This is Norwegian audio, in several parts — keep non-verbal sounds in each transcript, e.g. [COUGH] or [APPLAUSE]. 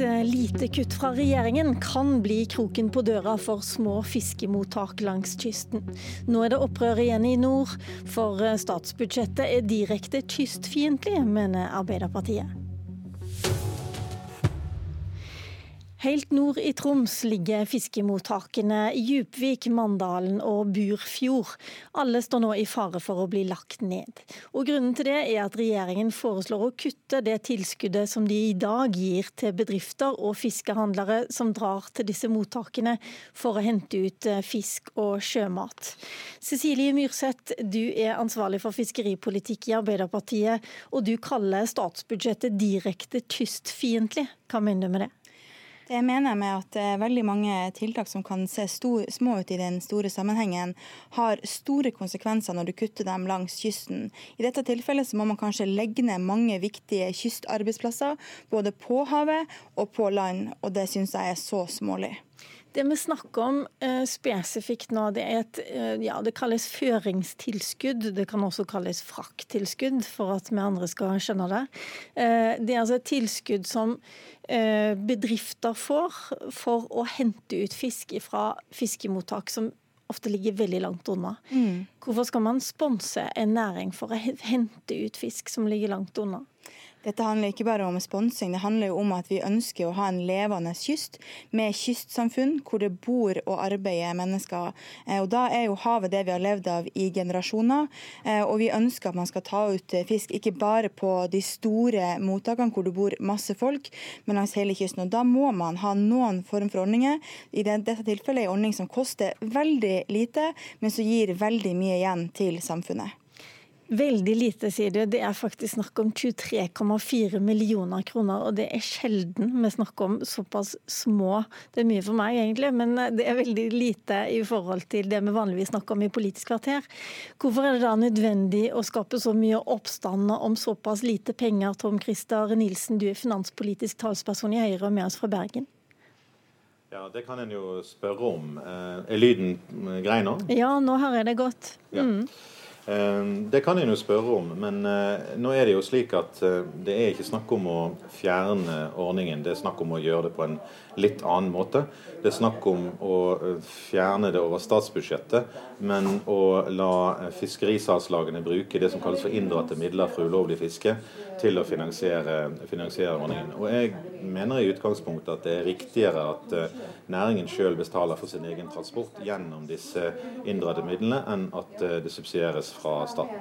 Eh, lite kutt fra regjeringen kan bli kroken på døra for små fiskemottak langs kysten. Nå er det opprør igjen i nord, for eh, statsbudsjettet er direkte kystfiendtlig, mener Arbeiderpartiet. Helt nord i Troms ligger fiskemottakene Djupvik, Mandalen og Burfjord. Alle står nå i fare for å bli lagt ned. Og Grunnen til det er at regjeringen foreslår å kutte det tilskuddet som de i dag gir til bedrifter og fiskehandlere som drar til disse mottakene for å hente ut eh, fisk og sjømat. Cecilie Myrseth, du er ansvarlig for fiskeripolitikk i Arbeiderpartiet, og du kaller statsbudsjettet direkte kystfiendtlig. Hva mener du med det? Det mener jeg med at eh, veldig mange tiltak som kan se stor, små ut i den store sammenhengen, har store konsekvenser når du kutter dem langs kysten. I dette tilfellet så må man kanskje legge ned mange viktige kystarbeidsplasser, både på havet og på land, og det syns jeg er så smålig. Det vi snakker om uh, spesifikt nå, det er et uh, ja, det kalles føringstilskudd. Det kan også kalles frakttilskudd, for at vi andre skal skjønne det. Uh, det er altså et tilskudd som bedrifter får for å hente ut fisk fra fiskemottak som ofte ligger veldig langt unna. Mm. Hvorfor skal man sponse en næring for å hente ut fisk som ligger langt unna? Dette handler ikke bare om sponsing, det handler jo om at vi ønsker å ha en levende kyst med kystsamfunn hvor det bor og arbeider mennesker. Eh, og Da er jo havet det vi har levd av i generasjoner. Eh, og vi ønsker at man skal ta ut fisk ikke bare på de store mottakene hvor det bor masse folk, men langs hele kysten. Og Da må man ha noen form for ordninger. I dette tilfellet en ordning som koster veldig lite, men som gir veldig mye igjen til samfunnet. Veldig lite, sier du. Det er faktisk snakk om 23,4 millioner kroner, og det er sjelden vi snakker om såpass små. Det er mye for meg, egentlig, men det er veldig lite i forhold til det vi vanligvis snakker om i Politisk kvarter. Hvorfor er det da nødvendig å skape så mye oppstand om såpass lite penger? Tom Christer Nilsen, du er finanspolitisk talsperson i Høyre og med oss fra Bergen. Ja, Det kan en jo spørre om. Eh, er lyden grei nå? Ja, nå hører jeg det godt. Mm. Ja. Eh, det kan en jo spørre om, men eh, nå er det jo slik at eh, det er ikke snakk om å fjerne ordningen, det er snakk om å gjøre det på en litt annen måte. Det er snakk om å fjerne det over statsbudsjettet, men å la fiskerisalgslagene bruke det som kalles for inndratte midler fra ulovlig fiske, til å finansiere, finansiere, ordningen. Og Jeg mener i utgangspunktet at det er riktigere at næringen sjøl betaler for sin egen transport gjennom disse inndratte midlene, enn at det subsidieres fra staten.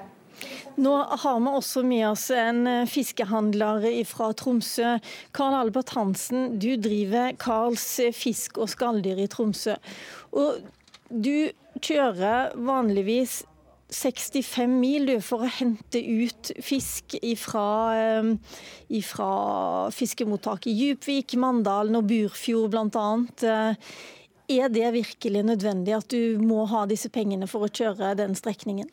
Nå har vi også med oss en eh, fiskehandler fra Tromsø. Karl Albert Hansen, du driver Karls fisk og skalldyr i Tromsø. Og du kjører vanligvis 65 mil for å hente ut fisk fra eh, fiskemottak i Djupvik, Mandalen og Burfjord bl.a. Eh, er det virkelig nødvendig at du må ha disse pengene for å kjøre den strekningen?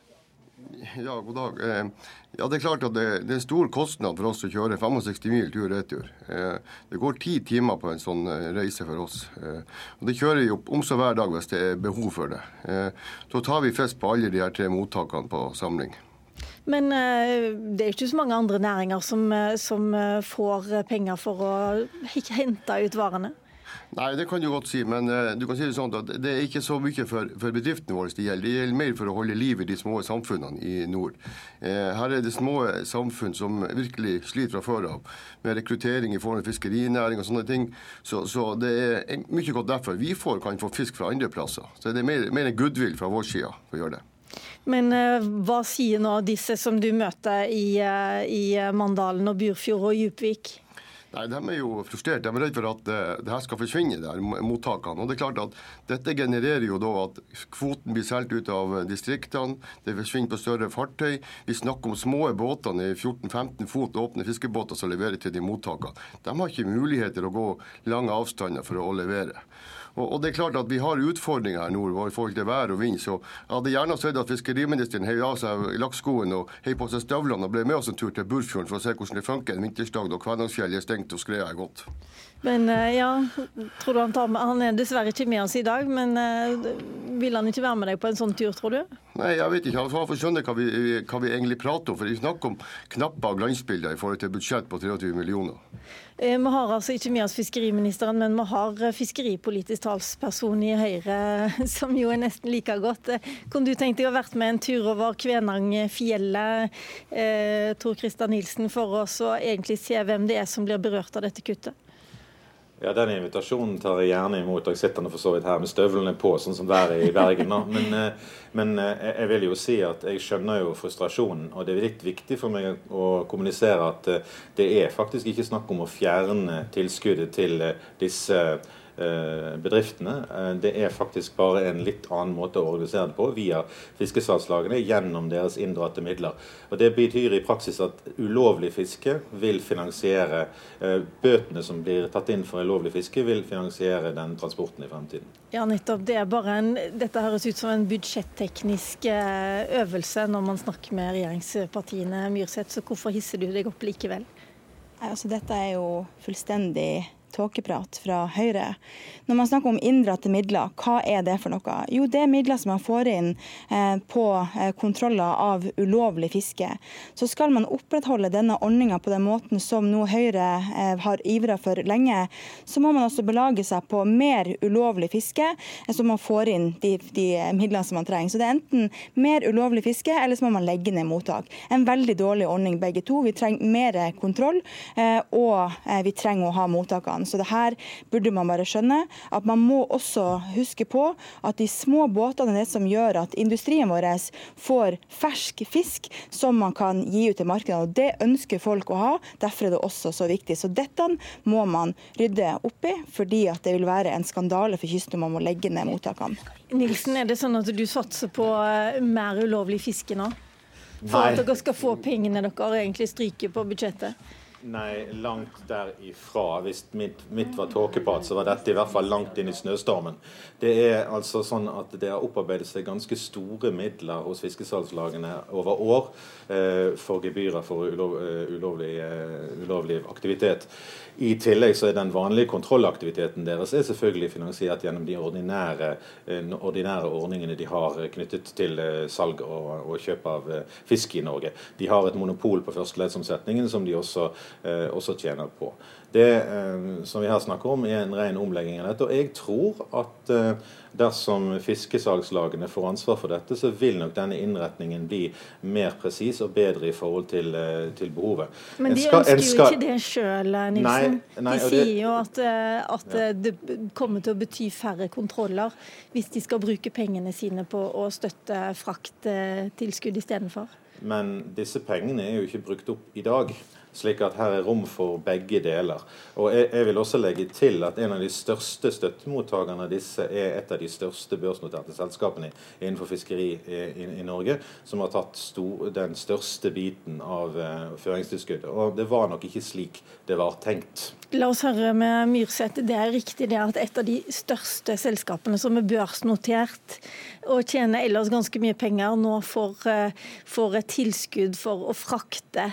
Ja, god dag. Eh, ja, Det er klart at det, det er en stor kostnad for oss å kjøre 65 mil tur-retur. Eh, det går ti timer på en sånn eh, reise for oss. Og Det kjører vi opp om så hver dag hvis det er behov for det. Så tar vi fisk på alle de her tre mottakene på samling. Men det er ikke så mange andre næringer som, som får penger for å hente ut varene? Nei, det kan du godt si. Men uh, du kan si det sånn at det er ikke så mye for, for, bedriftene våre det gjelder. Det gjelder mer for å holde liv i de små samfunnene i nord. Uh, her er det små samfunn som virkelig sliter fra før av med rekruttering i forhold til fiskerinæring og sånne ting. Så, så det er mye godt derfor vi får, kan få fisk fra andre plasser. Så det er mer, mer en goodwill fra vår side for å gjøre det. Men uh, hva sier nå disse som du møter i, i Mandalen og Burfjord og Djupvik? Nei, De er jo frustrert. De er redd for at uh, det her skal forsvinne, der, mottakene. Og det er klart at Dette genererer jo da at kvoten blir solgt ut av distriktene. Det forsvinner på større fartøy. Vi snakker om små båter i 14-15 fot åpne fiskebåter som leverer til de mottakene. De har ikke muligheter å gå lange avstander for å levere. Og, og, det er klart at Vi har utfordringer her nord i forhold til vær og vind. så Jeg hadde gjerne sett at fiskeriministeren heiv av seg lakkskoene og heiv på seg støvlene og ble med oss en tur til Burfjorden for å se hvordan det funker en vinterdag da Kvænangsfjellet er stengt og skredet er gått. Men ja, tror du han tar med Han er dessverre ikke med oss i dag, men vil han ikke være med deg på en sånn tur, tror du? Nei, jeg vet ikke. Han får skjønne hva vi, hva vi egentlig prater om. For vi snakker om knapper og glansbilder i forhold til budsjett på 23 millioner. Vi har altså ikke med oss fiskeriministeren, men vi har fiskeripolitisk talsperson i Høyre, [LAUGHS] som jo er nesten like godt. Kunne du tenkt deg å vært med en tur over Kvenangfjellet, eh, Tor Christian Nilsen, for oss å egentlig se hvem det er som blir berørt av dette kuttet? Ja, Den invitasjonen tar jeg gjerne imot. Jeg sitter for så vidt her med støvlene på, sånn som været i Bergen. Men, eh, men, eh, jeg vil jo si at jeg skjønner jo frustrasjonen. Og det er litt viktig for meg å kommunisere at eh, det er faktisk ikke snakk om å fjerne tilskuddet til disse bedriftene. Eh, det er faktisk bare en litt annen måte å organisere det på, via fiskesalgslagene gjennom deres inndratte midler. Og Det betyr i praksis at ulovlig fiske vil finansiere eh, bøtene som blir tatt inn for ulovlig fiske, vil finansiere den transporten i fremtiden. Ja, nettopp. Det er bare en, dette høres ut som en budsjetteknisk øvelse når man snakker med regjeringspartiene, Myrseth. Så hvorfor hisser du deg opp likevel? Altså, dette er jo fullstendig tåkeprat fra Høyre. Når man snakker om inndratte midler, hva er det for noe? Jo, det er midler som man får inn eh, på eh, kontroller av ulovlig fiske. Så skal man opprettholde denne ordninga på den måten som nå Høyre eh, har ivra for lenge, så må man også belage seg på mer ulovlig fiske, så man får inn de, de midlene som man trenger. Så det er enten mer ulovlig fiske, eller så må man legge ned mottak. En veldig dårlig ordning begge to. Vi trenger mer kontroll, og vi trenger å ha mottakene. Så det her burde man bare skjønne. At man må også huske på at de små båtene er det som gjør at industrien vår får fersk fisk som man kan gi ut til markedet. og Det ønsker folk å ha. Derfor er det også så viktig. Så dette må man rydde opp i, fordi at det vil være en skandale for kysten om man må legge ned mottakene. Nilsen, er det sånn at du satser på eh, mer ulovlig fiske nå? For Nei. at dere skal få pengene dere egentlig stryker på budsjettet? Nei, langt derifra. Hvis mitt, mitt var tåkeprat, så var dette i hvert fall langt inn i snøstormen. Det er altså sånn at det har opparbeidet seg ganske store midler hos fiskesalgslagene over år eh, for gebyrer for ulov, uh, ulovlig, uh, ulovlig, aktivitet. I tillegg så er den vanlige kontrollaktiviteten deres er selvfølgelig finansiert gjennom de ordinære, uh, ordinære ordningene de har knyttet til salg og, og, kjøp av fisk i Norge. De har et monopol på førsteleddsomsetningen som de også Eh, også tjener på. Det eh, som vi her snakker om, er en ren omlegging av dette. Og jeg tror at eh, dersom fiskesalgslagene får ansvar for dette, så vil nok denne innretningen bli mer presis og bedre i forhold til, til behovet. Men de skal, ønsker jo skal... ikke det sjøl, Nilsen. Nei, nei, de sier jo at, at ja. det kommer til å bety færre kontroller hvis de skal bruke pengene sine på å støtte frakttilskudd istedenfor. Men disse pengene er jo ikke brukt opp i dag. Slik at her er rom for begge deler. Og jeg, jeg, vil også legge til at en av de største støttemottakerne av disse er et av de største børsnoterte selskapene innenfor fiskeri i, i, i Norge, som har tatt stor, den største biten av uh, føringstilskuddet. Og det var nok ikke slik det var tenkt. La oss høre med Myrseth. Det er riktig det at et av de største selskapene som er børsnotert og tjener ellers ganske mye penger, nå får, uh, får et tilskudd for å frakte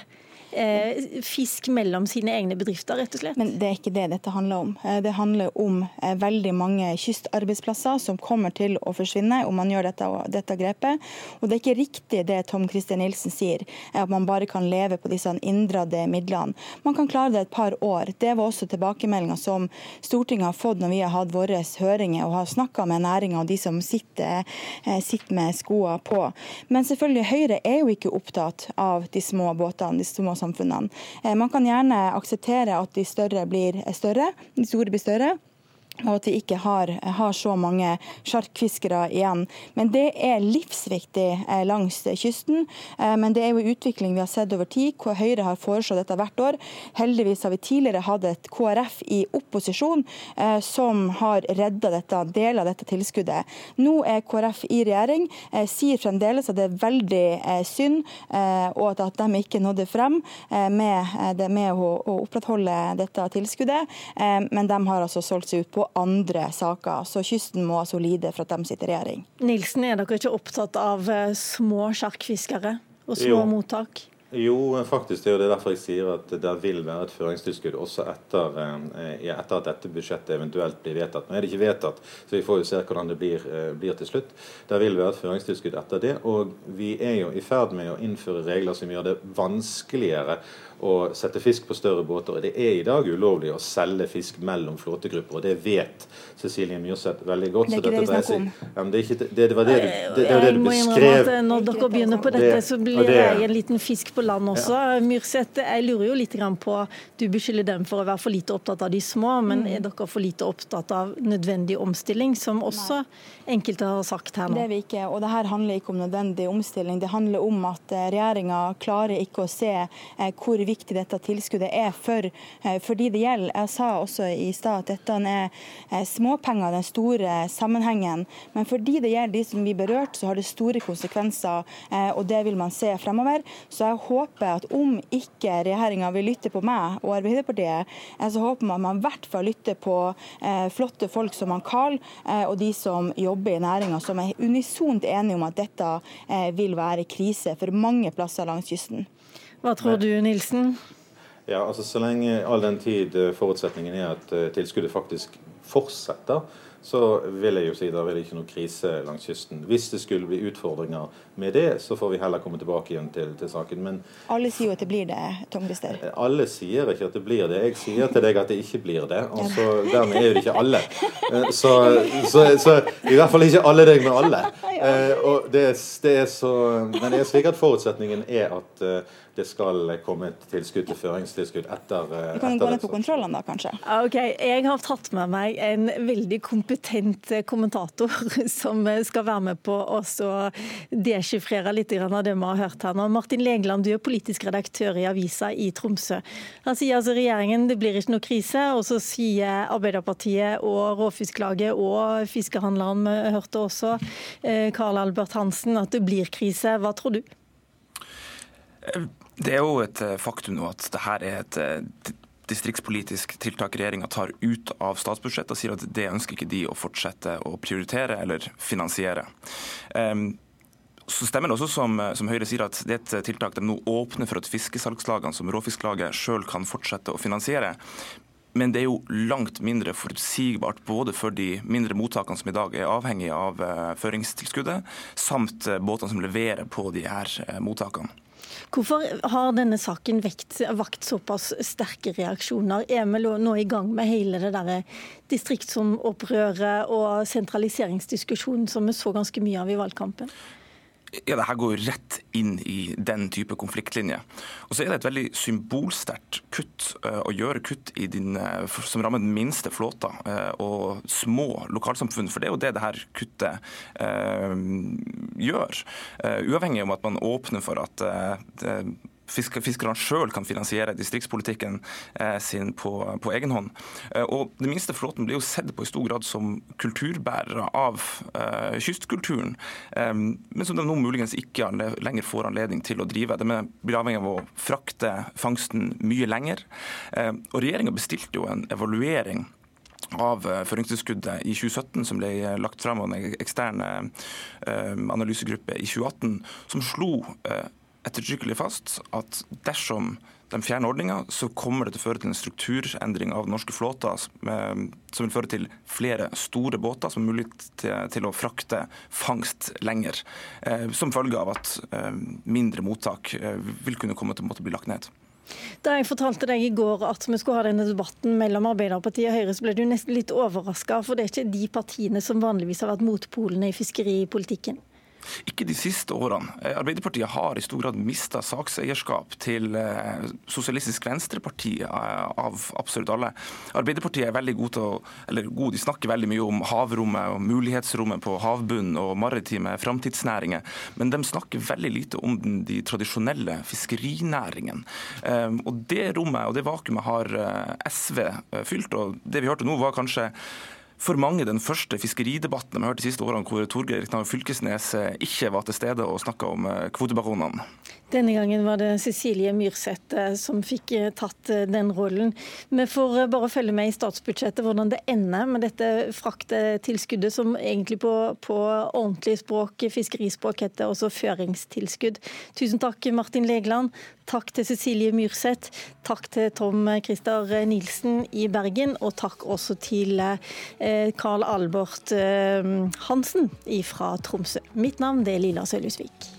eh, fisk mellom sine egne bedrifter, rett og slett. Men det er ikke det dette handler om. Eh, det handler om eh, veldig mange kystarbeidsplasser som kommer til å forsvinne om man gjør dette, dette grepet. Og det er ikke riktig det Tom Christian Nilsen sier, at man bare kan leve på disse inndratte midlene. Man kan klare det et par år. Det var også tilbakemeldinger som Stortinget har fått når vi har hatt våre høringer og har snakka med næringa og de som sitter, eh, sitter med skoene på. Men selvfølgelig, Høyre er jo ikke opptatt av de små båtene, de små lokalsamfunnene. Eh, man kan gjerne akseptere at de større blir større, de store blir større og at vi ikke har, har, så mange sjarkfiskere igjen. Men det er livsviktig eh, langs kysten. Eh, men det er jo utvikling vi har sett over tid, hvor Høyre har foreslått dette hvert år. Heldigvis har vi tidligere hatt et KrF i opposisjon eh, som har redda dette, deler av dette tilskuddet. Nå er KrF i regjering, sier fremdeles at det er veldig synd, og at, de ikke nådde frem med, med å opprettholde dette tilskuddet. Men de har altså solgt seg ut på andre saker. Så kysten må altså lide for at de sitter i regjering. Nilsen, er dere ikke opptatt av eh, små sjarkfiskere og små jo. mottak? Jo, faktisk. Det er jo derfor jeg sier at det vil være et føringstilskudd også etter, eh, etter, at dette budsjettet eventuelt blir vedtatt. Nå er det ikke vedtatt, så vi får jo se hvordan det blir, eh, blir til slutt. Det vil være et føringstilskudd etter det. Og vi er jo i ferd med å innføre regler som gjør det vanskeligere å sette fisk på større båter. Det er i dag ulovlig å selge fisk mellom flåtegrupper, og det vet Cecilie Myrseth veldig godt. Det er ikke det vi snakker om. Ja, det, ikke, det, det, var det, du, det, det, det du beskrev. Når dere begynner på dette, så blir jeg en liten fisk på land også. Ja. Myrseth, jeg lurer jo litt på Du beskylder dem for å være for lite opptatt av de små, men mm. er dere for lite opptatt av nødvendig omstilling, som også Nei. enkelte har sagt her nå? Det er vi ikke. Og det her handler ikke om nødvendig omstilling. Det handler om at eh, regjeringa klarer ikke å se hvor hvor viktig dette tilskuddet er for, eh, for de det gjelder. Jeg sa også i stad at dette er småpenger, den store sammenhengen. Men for de det gjelder, de som blir berørt, så har det store konsekvenser, og det vil man se fremover. Så jeg håper at om ikke regjeringa vil lytte på meg og Arbeiderpartiet, eh, så håper man at man i hvert fall lytter på eh, flotte folk som han Karl eh, og de som jobber i næringa, som er unisont enige om at dette eh, vil være krise for mange plasser langs kysten. Hva tror du, Nilsen? Ja, altså Så lenge all den tid eh, forutsetningen er at eh, tilskuddet faktisk fortsetter, så vil jeg jo si det er det ikke noe krise langs kysten. Hvis det skulle bli utfordringer med det, så får vi heller komme tilbake igjen til, til saken. Men alle sier jo at det blir det, Tom Brister? Eh, alle sier ikke at det blir det. Jeg sier til deg at det ikke blir det. Og så dermed er det ikke alle. Eh, så, så, så, i hvert fall ikke alle deg med alle. Eh, og det, det er så, men det er slik at forutsetningen er at det skal komme et tilskudd til føringstilskudd etter Du kan gå ned på kontrollene da, kanskje? Ok, Jeg har tatt med meg en veldig kompetent kommentator [LAUGHS] som skal være med på å deskifrere litt av det vi har hørt her nå. Martin Legeland, du er politisk redaktør i avisa i Tromsø. Han sier altså regjeringen det blir ikke noe krise, og så sier Arbeiderpartiet og Råfisklaget og fiskehandleren, vi hørte også eh, Karl Albert Hansen, at det blir krise. Hva tror du? Det er jo et eh, faktum nå at det her er et eh, distriktspolitisk tiltak regjeringa tar ut av statsbudsjettet og sier at det ønsker ikke de å fortsette å prioritere eller finansiere. Um, så stemmer det også som, som, Høyre sier at det er et tiltak de nå åpner for at fiskesalgslagene som Råfisklaget sjøl kan fortsette å finansiere. Men det er jo langt mindre forutsigbart både for de mindre mottakene som i dag er avhengige av uh, føringstilskuddet, samt uh, båtene som leverer på de her uh, mottakene. Hvorfor har denne saken vekt, vakt såpass sterke reaksjoner? Er vi nå i gang med hele det der distriktsopprøret og sentraliseringsdiskusjonen som vi så ganske mye av i valgkampen? Ja, det her går rett inn i den type konfliktlinje. Og så er det et veldig symbolsterkt kutt uh, å gjøre kutt din, uh, som rammer den minste flåta uh, og små lokalsamfunn. For det er jo det det her kuttet gjør. uavhengig om at man åpner for at det, fiskerne sjøl kan finansiere distriktspolitikken eh, sin på, på egen hånd. Eh, og Den minste flåten blir jo sett på i stor grad som kulturbærere av eh, kystkulturen, men som de nå muligens ikke lenger får anledning til å drive. De blir avhengig av å frakte fangsten mye lenger. Og Regjeringa bestilte jo en evaluering av føringstilskuddet i 2017, som ble lagt fram av en ekstern analysegruppe i 2018, som slo ettertrykkelig fast at dersom de fjerner ordninga, så kommer det til å føre til en strukturendring av norske flåter som vil føre til flere store båter som er mulig til, til å frakte fangst lenger. Eh, som følge av at eh, mindre mottak eh, vil kunne komme til å måtte bli lagt ned. Da jeg fortalte deg i går at vi skulle ha denne debatten mellom Arbeiderpartiet og Høyre, så ble du nesten litt overraska, for det er ikke de partiene som vanligvis har vært motpolene i fiskeripolitikken? Ikke de siste årene. Eh, Arbeiderpartiet har i stor grad mista sakseierskap til eh, Sosialistisk Venstreparti eh, av absolutt alle. Arbeiderpartiet er veldig gode til å, eller god, de snakker veldig mye om havrommet og mulighetsrommet på havbunnen og maritime framtidsnæringer, men de snakker veldig lite om den, de tradisjonelle fiskerinæringene. Og Det rommet og det vakuumet har SV fylt, og det vi hørte nå var kanskje for mange den første fiskeridebatten vi har hørt de siste årene, hvor Torgeir Knag Fylkesnes ikke var til stede og snakka om kvotebaronene. Denne gangen var det Cecilie Myrseth som fikk tatt den rollen. Vi får bare følge med i statsbudsjettet hvordan det ender med dette frakttilskuddet, som egentlig på, på ordentlig språk, fiskerispråk heter også føringstilskudd. Tusen takk, Martin Legeland. Takk til Cecilie Myrseth. Takk til Tom Christer Nilsen i Bergen, og takk også til Carl Albert eh, Hansen fra Tromsø. Mitt navn er Lilla Sølhusvik.